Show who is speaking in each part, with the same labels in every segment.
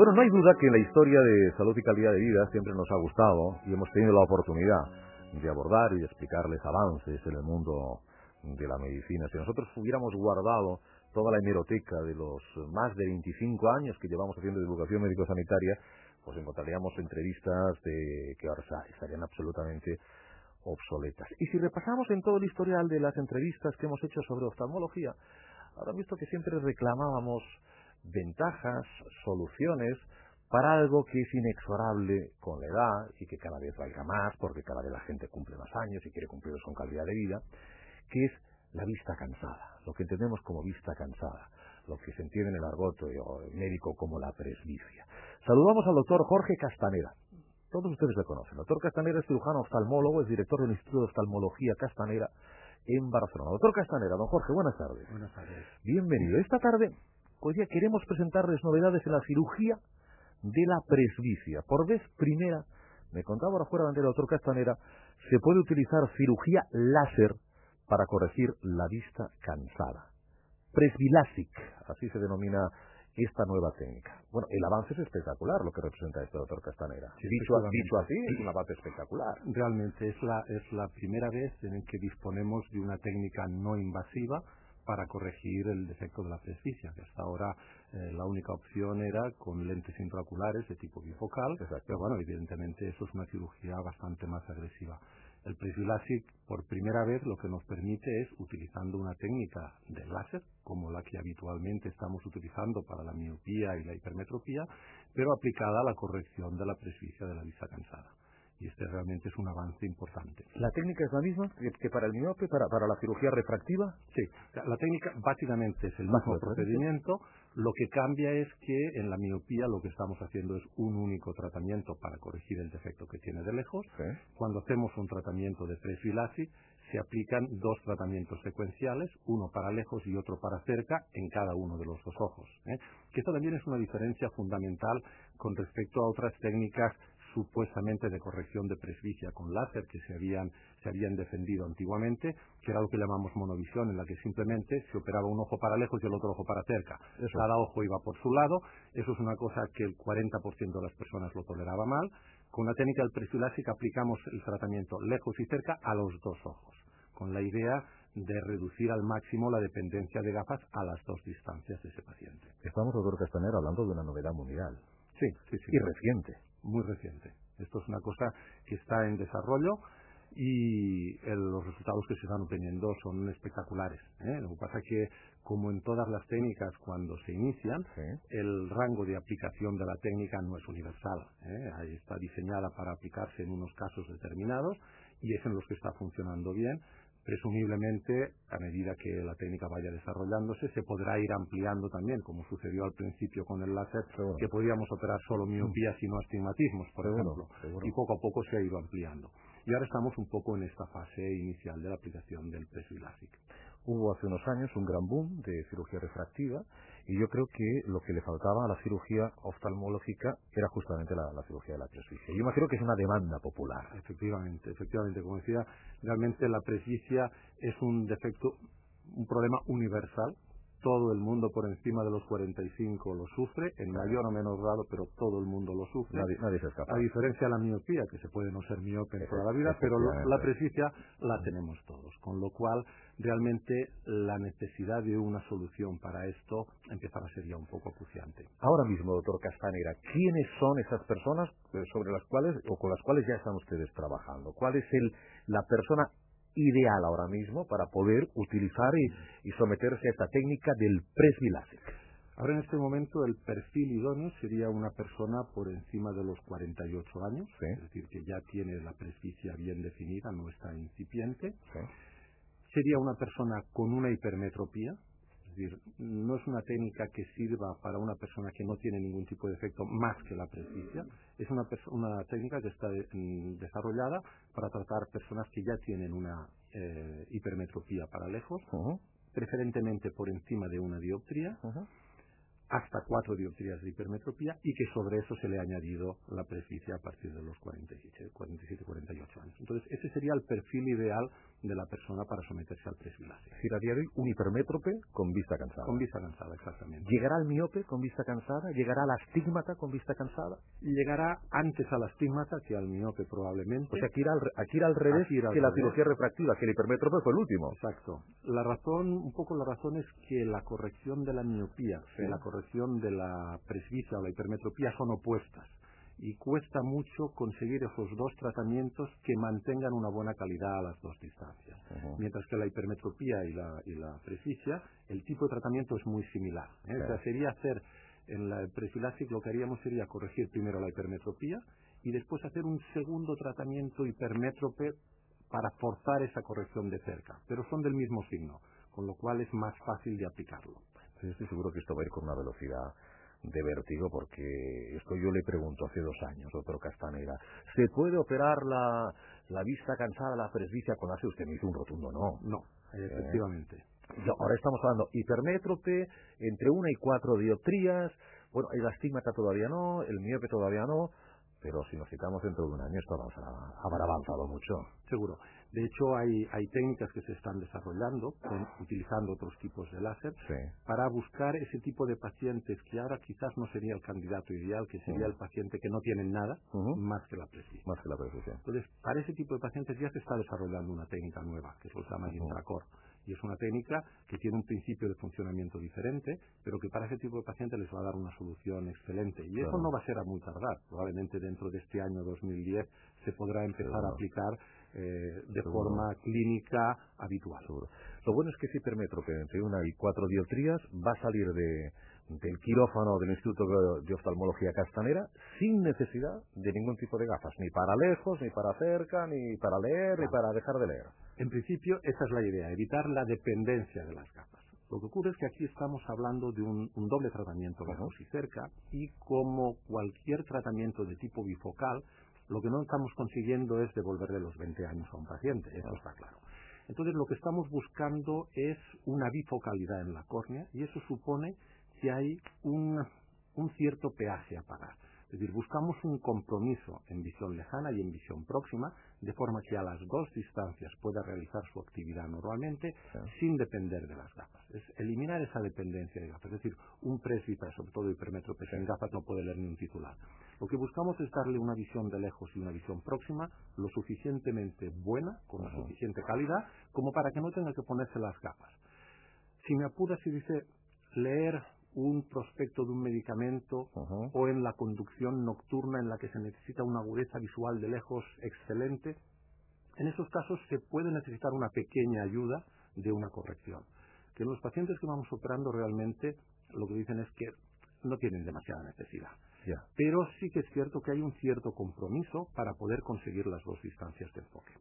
Speaker 1: Bueno, no hay duda que la historia de salud y calidad de vida siempre nos ha gustado y hemos tenido la oportunidad de abordar y de explicarles avances en el mundo de la medicina. Si nosotros hubiéramos guardado toda la hemeroteca de los más de 25 años que llevamos haciendo divulgación médico-sanitaria, pues encontraríamos entrevistas de que ahora estarían absolutamente obsoletas. Y si repasamos en todo el historial de las entrevistas que hemos hecho sobre oftalmología, habrán visto que siempre reclamábamos ventajas, soluciones para algo que es inexorable con la edad y que cada vez valga más porque cada vez la gente cumple más años y quiere cumplirlos con calidad de vida, que es la vista cansada, lo que entendemos como vista cansada, lo que se entiende en el argot médico como la presbicia. Saludamos al doctor Jorge Castanera. Todos ustedes le conocen. El doctor Castanera es cirujano oftalmólogo, es director del Instituto de Oftalmología Castanera en Barcelona. Doctor Castanera, don Jorge, buenas tardes.
Speaker 2: Buenas tardes.
Speaker 1: Bienvenido. Esta tarde, hoy día queremos presentarles novedades en la cirugía de la presbicia. Por vez primera, me contaba ahora fuera del doctor Castanera, se puede utilizar cirugía láser para corregir la vista cansada. Presbilasic, así se denomina esta nueva técnica. Bueno, el avance es espectacular lo que representa este doctor Castanera. dicho, dicho así, es un avance espectacular.
Speaker 2: Realmente es la, es la primera vez en que disponemos de una técnica no invasiva para corregir el defecto de la presbicia, que hasta ahora eh, la única opción era con lentes intraoculares de tipo bifocal, pero bueno, evidentemente eso es una cirugía bastante más agresiva. El Presbilasic, por primera vez, lo que nos permite es, utilizando una técnica de láser, como la que habitualmente estamos utilizando para la miopía y la hipermetropía, pero aplicada a la corrección de la presbicia de la vista cansada y este realmente es un avance importante.
Speaker 1: ¿La técnica es la misma que para el miope, para, para la cirugía refractiva?
Speaker 2: Sí, la técnica básicamente es el mismo procedimiento, lo que cambia es que en la miopía lo que estamos haciendo es un único tratamiento para corregir el defecto que tiene de lejos. Cuando hacemos un tratamiento de presbilasi, se aplican dos tratamientos secuenciales, uno para lejos y otro para cerca, en cada uno de los dos ojos. ¿eh? Que esto también es una diferencia fundamental con respecto a otras técnicas supuestamente de corrección de presbicia con láser que se habían, se habían defendido antiguamente, que era lo que llamamos monovisión, en la que simplemente se operaba un ojo para lejos y el otro ojo para cerca. Cada ojo iba por su lado, eso es una cosa que el 40% de las personas lo toleraba mal. Con la técnica del presbilásica aplicamos el tratamiento lejos y cerca a los dos ojos, con la idea de reducir al máximo la dependencia de gafas a las dos distancias de ese paciente.
Speaker 1: Estamos, doctor Castanera, hablando de una novedad mundial.
Speaker 2: Sí, sí, sí.
Speaker 1: Y reciente
Speaker 2: muy reciente. Esto es una cosa que está en desarrollo y los resultados que se están obteniendo son espectaculares. ¿eh? Lo que pasa es que, como en todas las técnicas, cuando se inician, el rango de aplicación de la técnica no es universal. ¿eh? Está diseñada para aplicarse en unos casos determinados y es en los que está funcionando bien presumiblemente, a medida que la técnica vaya desarrollándose, se podrá ir ampliando también, como sucedió al principio con el láser, que podíamos operar solo miopías y no astigmatismos, por ejemplo, y poco a poco se ha ido ampliando. Y ahora estamos un poco en esta fase inicial de la aplicación del presbilásic.
Speaker 1: Hubo hace unos años un gran boom de cirugía refractiva y yo creo que lo que le faltaba a la cirugía oftalmológica era justamente la, cirugía de la presbicia. Yo imagino que es una demanda popular.
Speaker 2: Efectivamente, efectivamente. Como decía, realmente la presbicia es un defecto, un problema universal todo el mundo por encima de los 45 lo sufre, en mayor o menor grado, pero todo el mundo lo sufre.
Speaker 1: Nadie, se escapa.
Speaker 2: A diferencia de la miopía, que se puede no ser miope en toda la vida, pero la presbicia la tenemos todos. Con lo cual, realmente la necesidad de una solución para esto empezará a ser ya un poco acuciante.
Speaker 1: Ahora mismo, doctor Castanera, ¿quiénes son esas personas eh, sobre las cuales o con las cuales ya están ustedes trabajando? ¿Cuál es el, la persona ideal ahora mismo para poder utilizar y, someterse a esta técnica del presbilásic.
Speaker 2: Ahora en este momento el perfil idóneo sería una persona por encima de los 48 años, es decir, que ya tiene la presbicia bien definida, no está incipiente. Sería una persona con una hipermetropía, es decir, no es una técnica que sirva para una persona que no tiene ningún tipo de efecto más que la presbicia. Es una, una técnica que está desarrollada para tratar personas que ya tienen una eh, hipermetropía para lejos, preferentemente por encima de una dioptría, hasta cuatro dioptrías de hipermetropía y que sobre eso se le ha añadido la presbicia a partir de los 47, 47 48 años. Entonces, ese sería el perfil ideal de la persona para someterse al presbilasia.
Speaker 1: Es decir, a día de hoy, un hipermétrope con vista cansada.
Speaker 2: Con vista cansada, exactamente.
Speaker 1: ¿Llegará al miope con vista cansada? ¿Llegará al astigmata con vista cansada?
Speaker 2: Llegará antes al astigmata que al miope probablemente.
Speaker 1: O sea, aquí irá al, aquí irá al revés que la cirugía refractiva, que el hipermétrope fue el último.
Speaker 2: Exacto. La razón, un poco la razón es que la corrección de la miopía y la corrección de la presbicia o la hipermetropía son opuestas y cuesta mucho conseguir esos dos tratamientos que mantengan una buena calidad a las dos distancias. Mientras que la hipermetropía y la, y la presbicia, el tipo de tratamiento es muy similar. ¿eh? O sea, sería hacer en la prefilaxis lo que haríamos sería corregir primero la hipermetropía y después hacer un segundo tratamiento hipermétrope para forzar esa corrección de cerca, pero son del mismo signo, con lo cual es más fácil de aplicarlo.
Speaker 1: Estoy seguro que esto va a ir con una velocidad de vértigo porque esto yo le pregunto hace dos años, doctor Castanera, ¿se puede operar la, la vista cansada, la presbicia con láser? Usted me hizo un rotundo no.
Speaker 2: No, efectivamente.
Speaker 1: Eh, ahora estamos hablando hipermétrope, entre una y cuatro dioptrías, bueno, el astigmata todavía no, el miope todavía no, pero si nos citamos dentro de un año esto habrá avanzado mucho.
Speaker 2: Seguro. De hecho, hay, hay técnicas que se están desarrollando utilizando otros tipos de láser para buscar ese tipo de pacientes que ahora quizás no sería el candidato ideal, que sería el paciente que no tiene nada más que la presbicia.
Speaker 1: Más que la presbicia.
Speaker 2: Entonces, para ese tipo de pacientes ya se está desarrollando una técnica nueva, que se llama Intracor y es una técnica que tiene un principio de funcionamiento diferente, pero que para ese tipo de pacientes les va a dar una solución excelente. Y eso no va a ser a muy tardar. Probablemente dentro de este año 2010 se podrá empezar a aplicar eh, de forma clínica habitual.
Speaker 1: Lo bueno es que ese hipermétrope entre una y cuatro dioptrías va a salir de, del quirófano del Instituto de Oftalmología Castanera sin necesidad de ningún tipo de gafas, ni para lejos, ni para cerca, ni para leer, ni para dejar de leer.
Speaker 2: En principio, esa es la idea, evitar la dependencia de las gafas. Lo que ocurre es que aquí estamos hablando de un, doble tratamiento lejos y cerca, y como cualquier tratamiento de tipo bifocal, lo que no estamos consiguiendo es devolverle los 20 años a un paciente, eso está claro. Entonces, lo que estamos buscando es una bifocalidad en la córnea, y eso supone que hay un, cierto peaje a pagar. Es decir, buscamos un compromiso en visión lejana y en visión próxima, de forma que a las dos distancias pueda realizar su actividad normalmente sin depender de las gafas. Es eliminar esa dependencia de gafas. Es decir, un presbítero, sobre todo hipermétrope en gafas, no puede leer ni un titular. Lo que buscamos es darle una visión de lejos y una visión próxima lo suficientemente buena, con la suficiente calidad, como para que no tenga que ponerse las gafas. Si me apura, si dice leer un prospecto de un medicamento o en la conducción nocturna en la que se necesita una agudeza visual de lejos excelente, en esos casos se puede necesitar una pequeña ayuda de una corrección. Que los pacientes que vamos operando realmente lo que dicen es que no tienen demasiada necesidad. Pero sí que es cierto que hay un cierto compromiso para poder conseguir las dos distancias de enfoque.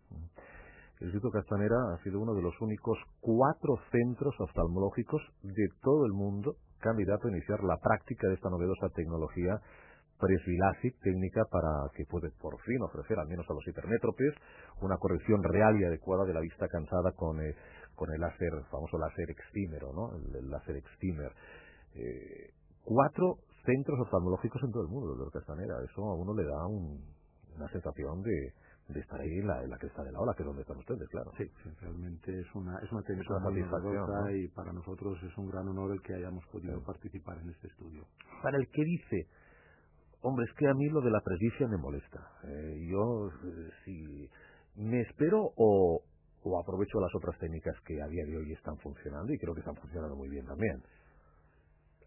Speaker 1: El Instituto Castanera ha sido uno de los únicos cuatro centros oftalmológicos de todo el mundo candidato a iniciar la práctica de esta novedosa tecnología presbilásic técnica para que puede por fin ofrecer, al menos a los hipermétropes, una corrección real y adecuada de la vista cansada con, eh, con el láser, famoso láser extímero, ¿no? El, láser extímer. Eh, cuatro centros oftalmológicos en todo el mundo, doctor Castanera. Eso a uno le da una sensación de, de estar ahí en la, en la cresta de la ola, que es donde están ustedes, claro.
Speaker 2: Sí, realmente es una, es una técnica y para nosotros es un gran honor el que hayamos podido participar en este estudio.
Speaker 1: Para el que dice, hombre, es que a mí lo de la presbicia me molesta. Eh, yo, eh, si me espero o, o aprovecho las otras técnicas que a día de hoy están funcionando y creo que están funcionando muy bien también.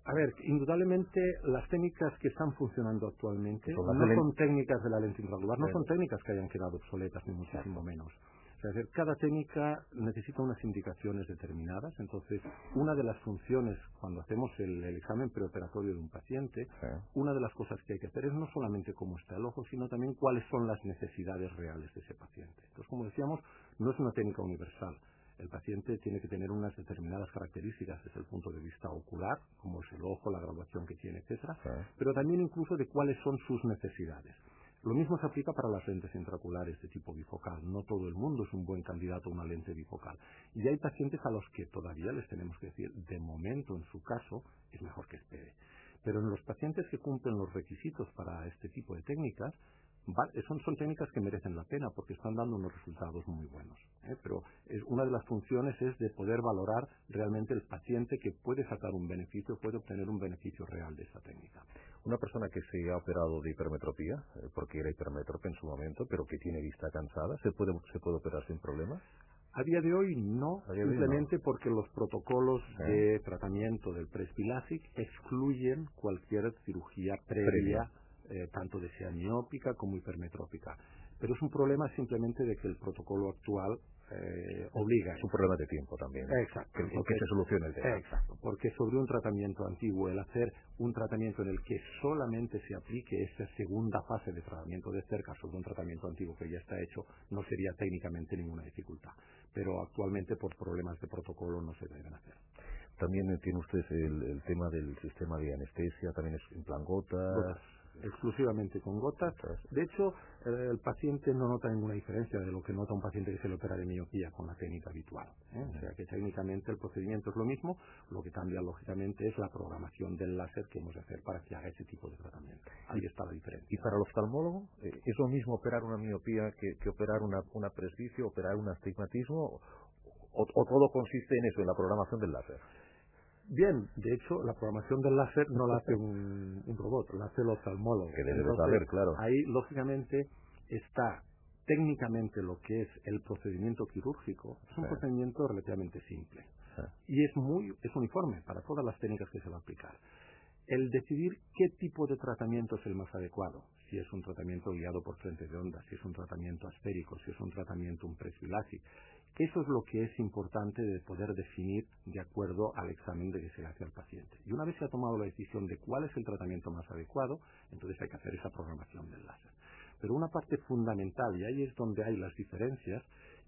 Speaker 2: A ver, indudablemente las técnicas que están funcionando actualmente no son técnicas de la lente intraocular, no son técnicas que hayan quedado obsoletas, ni muchísimo menos. O sea, cada técnica necesita unas indicaciones determinadas, entonces una de las funciones cuando hacemos el, examen preoperatorio de un paciente, una de las cosas que hay que hacer es no solamente cómo está el ojo, sino también cuáles son las necesidades reales de ese paciente. Entonces, como decíamos, no es una técnica universal el paciente tiene que tener unas determinadas características desde el punto de vista ocular, como es el ojo, la graduación que tiene, etcétera, pero también incluso de cuáles son sus necesidades. Lo mismo se aplica para las lentes intraoculares de tipo bifocal. No todo el mundo es un buen candidato a una lente bifocal. Y hay pacientes a los que todavía les tenemos que decir, de momento en su caso, es mejor que espere. cumplen los requisitos para este tipo de técnicas, son, son técnicas que merecen la pena porque están dando unos resultados muy buenos. ¿eh? Pero es, una de las funciones es de poder valorar realmente el paciente que puede sacar un beneficio, puede obtener un beneficio real de esa técnica.
Speaker 1: Una persona que se ha operado de hipermetropía, eh, porque era hipermetrope en su momento, pero que tiene vista cansada, ¿se puede, se puede operar sin problemas?
Speaker 2: A día de hoy no, simplemente porque los protocolos de tratamiento del Presbilasic excluyen cualquier cirugía previa eh, tanto de sea miópica como hipermetrópica. Pero es un problema simplemente de que el protocolo actual eh, obliga.
Speaker 1: Es un problema de tiempo también.
Speaker 2: Exacto.
Speaker 1: Que, porque se solucione el tema.
Speaker 2: Exacto. Porque sobre un tratamiento antiguo, el hacer un tratamiento en el que solamente se aplique esa segunda fase de tratamiento de cerca sobre un tratamiento antiguo que ya está hecho, no sería técnicamente ninguna dificultad. Pero actualmente por problemas de protocolo no se deben hacer.
Speaker 1: También tiene usted el, tema del sistema de anestesia, también es en plan gotas
Speaker 2: exclusivamente con gotas. De hecho, eh, el paciente no nota ninguna diferencia de lo que nota un paciente que se le opera de miopía con la técnica habitual. ¿eh? O sea que técnicamente el procedimiento es lo mismo, lo que cambia lógicamente es la programación del láser que hemos de hacer para que haga ese tipo de tratamiento. Ahí está la diferencia.
Speaker 1: ¿Y para el oftalmólogo eh, es lo mismo operar una miopía que, operar una, una presbicia, operar un astigmatismo? o todo consiste en eso, en la programación del láser?
Speaker 2: Bien, de hecho, la programación del láser no la hace un, robot, la hace el oftalmólogo.
Speaker 1: Que debe saber, claro.
Speaker 2: Ahí, lógicamente, está técnicamente lo que es el procedimiento quirúrgico. Es un procedimiento relativamente simple. Y es muy, es uniforme para todas las técnicas que se va a aplicar. El decidir qué tipo de tratamiento es el más adecuado, si es un tratamiento guiado por frente de onda, si es un tratamiento asférico, si es un tratamiento un presbilásico, eso es lo que es importante de poder definir de acuerdo al examen de que se hace al paciente. Y una vez se ha tomado la decisión de cuál es el tratamiento más adecuado, entonces hay que hacer esa programación del láser. Pero una parte fundamental, y ahí es donde hay las diferencias,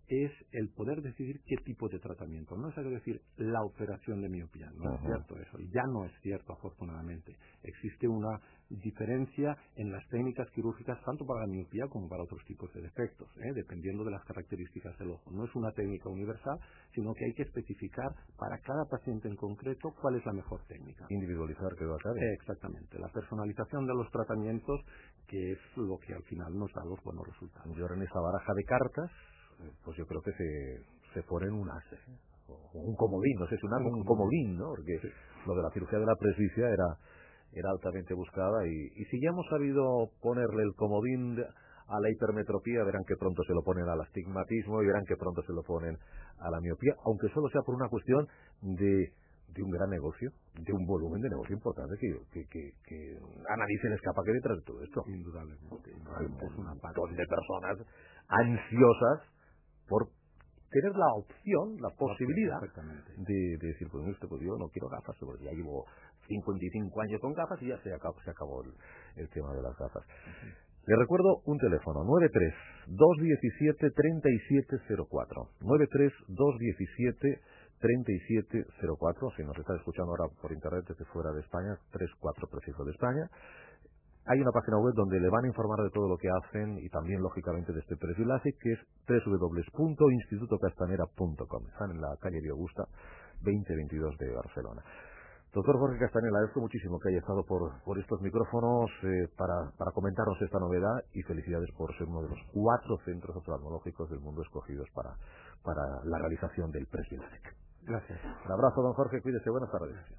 Speaker 2: es el poder decidir qué tipo de tratamiento. No es decir la operación de miopía, no es cierto eso. Ya no es cierto, afortunadamente. Existe una diferencia en las técnicas quirúrgicas tanto para la miopía como para otros tipos de defectos, ¿eh? dependiendo de las características del ojo. No es una técnica universal, sino que hay que especificar para cada paciente en concreto cuál es la mejor técnica.
Speaker 1: Individualizar que va a
Speaker 2: eh, exactamente. La personalización de los tratamientos, que es lo que al final nos da los buenos resultados.
Speaker 1: Yo en esa baraja de cartas pues yo creo que se, se pone en un ase, un comodín, no sé si un, un comodín, ¿no? Porque lo de la cirugía de la presbicia era, era altamente buscada y, y si ya hemos sabido ponerle el comodín a la hipermetropía, verán que pronto se lo ponen al astigmatismo y verán que pronto se lo ponen a la miopía, aunque solo sea por una cuestión de, de un gran negocio, de un volumen de negocio importante que, que, que, que a nadie se le escapa que detrás de todo esto.
Speaker 2: Indudablemente.
Speaker 1: Hay un montón de personas ansiosas por tener la opción, la posibilidad de, decir, pues, este, pues yo no quiero gafas, porque ya llevo 55 años con gafas y ya se acabó, se acabó el, tema de las gafas. Le recuerdo un teléfono, 93-217-3704. 93-217-3704. Si nos está escuchando ahora por internet desde fuera de España, 3-4 preciso de España. Hay una página web donde le van a informar de todo lo que hacen y también, lógicamente, de este perfil que es www.institutocastanera.com. Están en la calle de Augusta, 2022 de Barcelona. Doctor Jorge Castanera, agradezco muchísimo que haya estado por, por estos micrófonos eh, para, para comentarnos esta novedad y felicidades por ser uno de los cuatro centros oftalmológicos del mundo escogidos para, para la realización del Presbilasic.
Speaker 2: Gracias.
Speaker 1: Un abrazo, don Jorge, cuídese, buenas tardes.